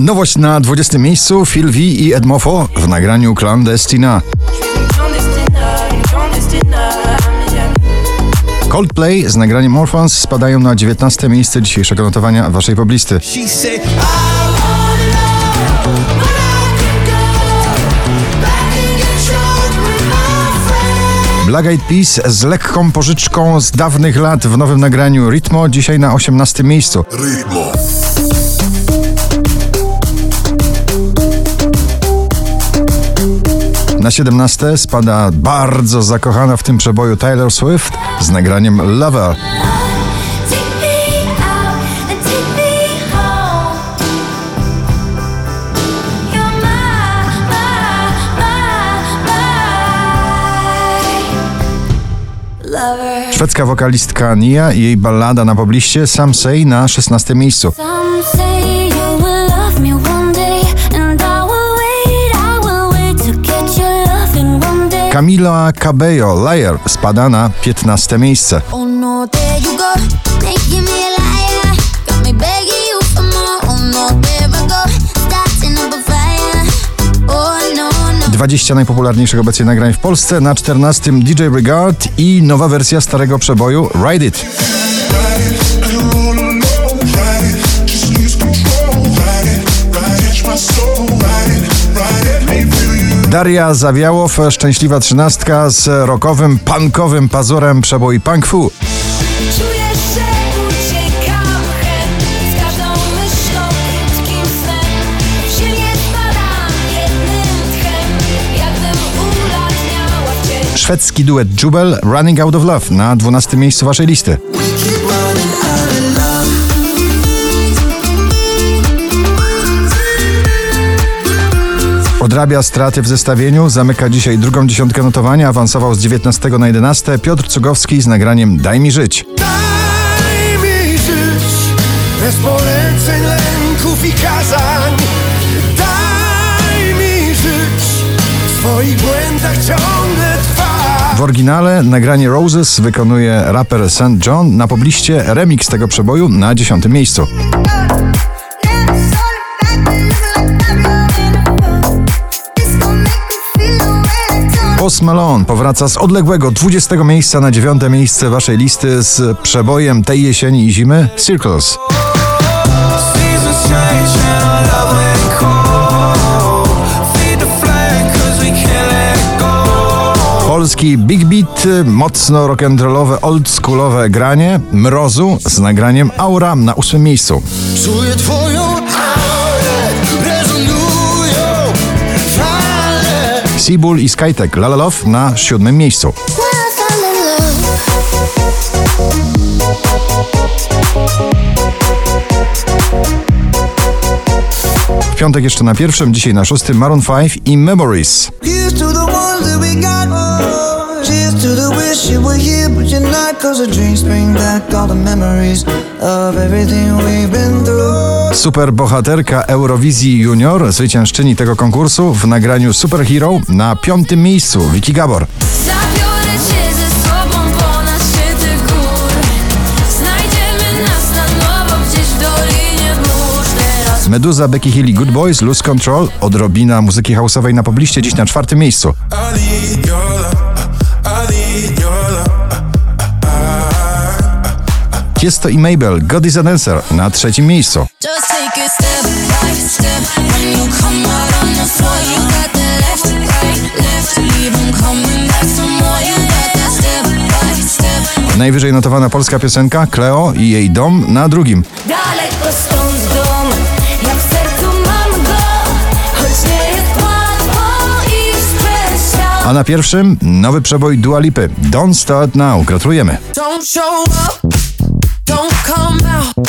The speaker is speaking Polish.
Nowość na 20 miejscu Phil V i Edmofo w nagraniu Clandestina. Coldplay z nagraniem Orphans spadają na 19 miejsce dzisiejszego notowania waszej poblisty. Black Eyed Peas z lekką pożyczką z dawnych lat w nowym nagraniu Ritmo dzisiaj na 18 miejscu. Ritmo. Na 17 spada bardzo zakochana w tym przeboju Taylor Swift z nagraniem Lover. Szwedzka wokalistka Nia i jej ballada na pobliście Sam Say na 16 miejscu. Camila Cabello Liar spada na 15 miejsce. Oh no, Dwadzieścia najpopularniejszych obecnie nagrań w Polsce. Na 14 DJ Regard i nowa wersja starego przeboju Ride It. Daria Zawiałow, szczęśliwa trzynastka z rokowym, punkowym pazurem przebój Punk Fu. Szwedzki duet Jubel Running Out of Love na 12 miejscu waszej listy. Odrabia straty w zestawieniu, zamyka dzisiaj drugą dziesiątkę notowania, awansował z 19 na 11 Piotr Cugowski z nagraniem Daj mi żyć. Daj mi żyć, bez poleceń, lęków i kazań. Daj mi żyć, w swoich błędach ciągle trwa. W oryginale nagranie Roses wykonuje raper St. John, na pobliście remix tego przeboju na dziesiątym miejscu. Post Malone powraca z odległego 20 miejsca na 9 miejsce waszej listy z przebojem tej jesieni i zimy Circles. Polski Big Beat, mocno rock'n'rollowe, oldschoolowe granie Mrozu z nagraniem Aura na ósmym miejscu. Czuję twoją Seabull i Skytek La La Love na siódmym miejscu. W piątek jeszcze na pierwszym, dzisiaj na szóstym Maroon 5 i Memories. Super bohaterka Eurowizji Junior, zwyciężczyni tego konkursu w nagraniu Superhero na piątym miejscu. Vicky Gabor. Meduza, Becky Hill i Good Boys, Lose Control, odrobina muzyki houseowej na pobliście, dziś na czwartym miejscu. Tiesto i Mabel, God is an Answer na trzecim miejscu. Najwyżej notowana polska piosenka Cleo i jej dom na drugim. Daleko stąd dom, ja w sercu mam go, choć nie jest łatwo i A na pierwszym nowy przebój Dua Lipy. Don't Start Now. Gratulujemy. Don't show up, don't come out.